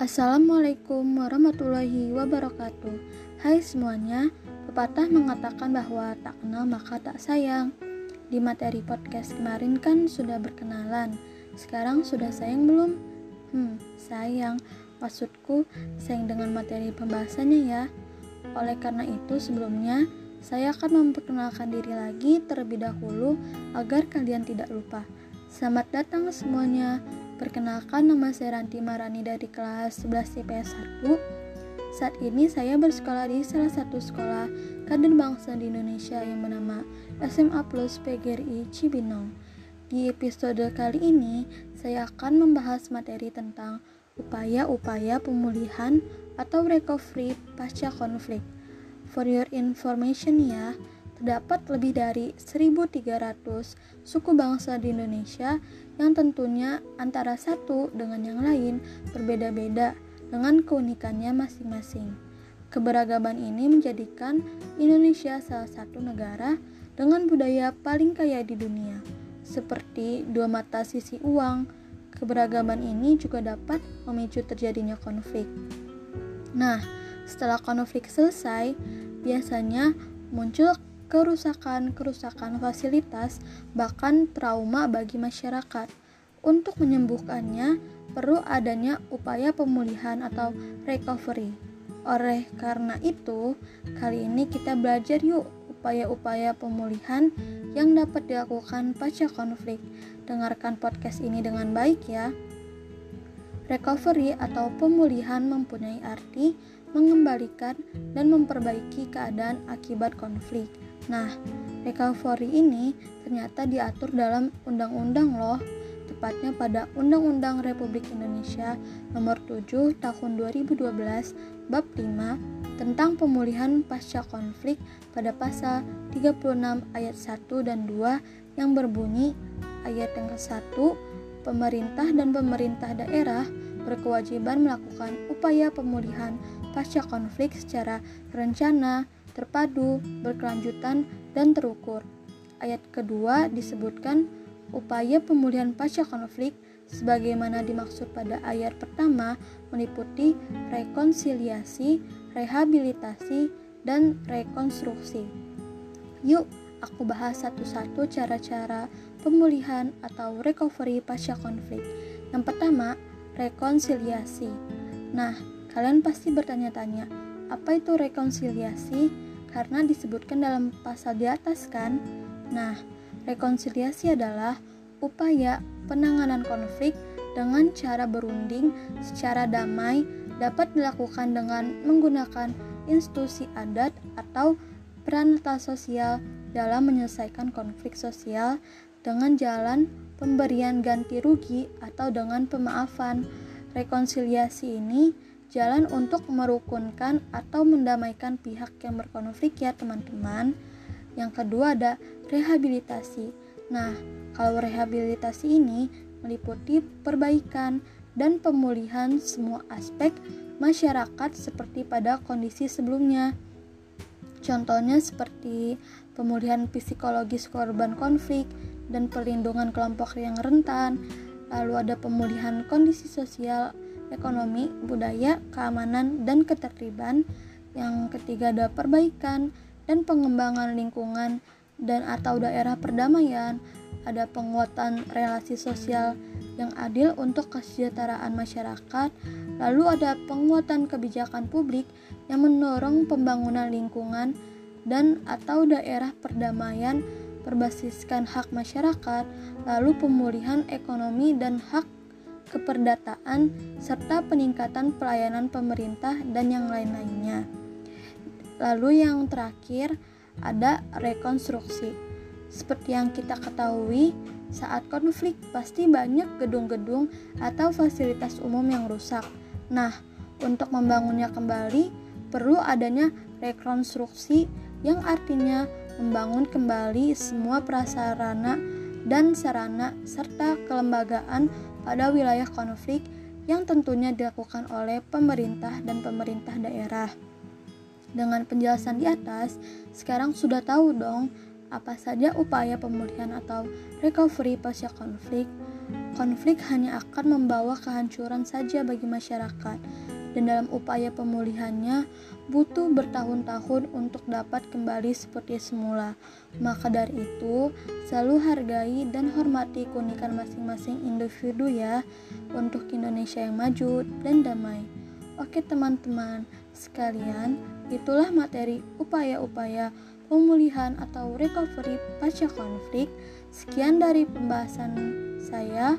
Assalamualaikum warahmatullahi wabarakatuh. Hai semuanya, pepatah mengatakan bahwa tak kenal maka tak sayang. Di materi podcast kemarin kan sudah berkenalan. Sekarang sudah sayang belum? Hmm, sayang. Maksudku sayang dengan materi pembahasannya ya. Oleh karena itu sebelumnya saya akan memperkenalkan diri lagi terlebih dahulu agar kalian tidak lupa. Selamat datang semuanya. Perkenalkan nama saya Ranti Marani dari kelas 11 IPS 1. Saat ini saya bersekolah di salah satu sekolah kader bangsa di Indonesia yang bernama SMA Plus PGRI Cibinong. Di episode kali ini, saya akan membahas materi tentang upaya-upaya pemulihan atau recovery pasca konflik. For your information ya, terdapat lebih dari 1.300 suku bangsa di Indonesia yang tentunya antara satu dengan yang lain berbeda-beda dengan keunikannya masing-masing. Keberagaman ini menjadikan Indonesia salah satu negara dengan budaya paling kaya di dunia. Seperti dua mata sisi uang, keberagaman ini juga dapat memicu terjadinya konflik. Nah, setelah konflik selesai, biasanya muncul kerusakan-kerusakan fasilitas, bahkan trauma bagi masyarakat. Untuk menyembuhkannya, perlu adanya upaya pemulihan atau recovery. Oleh karena itu, kali ini kita belajar yuk upaya-upaya pemulihan yang dapat dilakukan pasca konflik. Dengarkan podcast ini dengan baik ya. Recovery atau pemulihan mempunyai arti mengembalikan dan memperbaiki keadaan akibat konflik. Nah, recovery ini ternyata diatur dalam undang-undang loh, tepatnya pada Undang-Undang Republik Indonesia Nomor 7 Tahun 2012 Bab 5 tentang pemulihan pasca konflik pada pasal 36 ayat 1 dan 2 yang berbunyi ayat yang ke-1 pemerintah dan pemerintah daerah berkewajiban melakukan upaya pemulihan pasca konflik secara rencana, terpadu, berkelanjutan, dan terukur. Ayat kedua disebutkan upaya pemulihan pasca konflik sebagaimana dimaksud pada ayat pertama meliputi rekonsiliasi, rehabilitasi, dan rekonstruksi. Yuk, aku bahas satu-satu cara-cara pemulihan atau recovery pasca konflik. Yang pertama, rekonsiliasi. Nah, kalian pasti bertanya-tanya, apa itu rekonsiliasi? Karena disebutkan dalam pasal di atas kan? Nah, rekonsiliasi adalah upaya penanganan konflik dengan cara berunding secara damai dapat dilakukan dengan menggunakan institusi adat atau peran sosial dalam menyelesaikan konflik sosial dengan jalan pemberian ganti rugi atau dengan pemaafan. Rekonsiliasi ini jalan untuk merukunkan atau mendamaikan pihak yang berkonflik ya teman-teman. Yang kedua ada rehabilitasi. Nah, kalau rehabilitasi ini meliputi perbaikan dan pemulihan semua aspek masyarakat seperti pada kondisi sebelumnya. Contohnya seperti pemulihan psikologis korban konflik dan perlindungan kelompok yang rentan, lalu ada pemulihan kondisi sosial ekonomi, budaya, keamanan, dan ketertiban. Yang ketiga ada perbaikan dan pengembangan lingkungan dan atau daerah perdamaian. Ada penguatan relasi sosial yang adil untuk kesejahteraan masyarakat. Lalu ada penguatan kebijakan publik yang mendorong pembangunan lingkungan dan atau daerah perdamaian berbasiskan hak masyarakat, lalu pemulihan ekonomi dan hak keperdataan, serta peningkatan pelayanan pemerintah dan yang lain-lainnya. Lalu yang terakhir ada rekonstruksi. Seperti yang kita ketahui, saat konflik pasti banyak gedung-gedung atau fasilitas umum yang rusak. Nah, untuk membangunnya kembali perlu adanya rekonstruksi yang artinya membangun kembali semua prasarana dan sarana serta kelembagaan pada wilayah konflik yang tentunya dilakukan oleh pemerintah dan pemerintah daerah. Dengan penjelasan di atas, sekarang sudah tahu dong apa saja upaya pemulihan atau recovery pasca konflik. konflik hanya akan membawa kehancuran saja bagi masyarakat dan dalam upaya pemulihannya butuh bertahun-tahun untuk dapat kembali seperti semula. Maka dari itu, selalu hargai dan hormati keunikan masing-masing individu ya untuk Indonesia yang maju dan damai. Oke teman-teman sekalian, itulah materi upaya-upaya pemulihan atau recovery pasca konflik. Sekian dari pembahasan saya.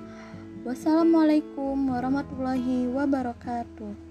Wassalamualaikum warahmatullahi wabarakatuh.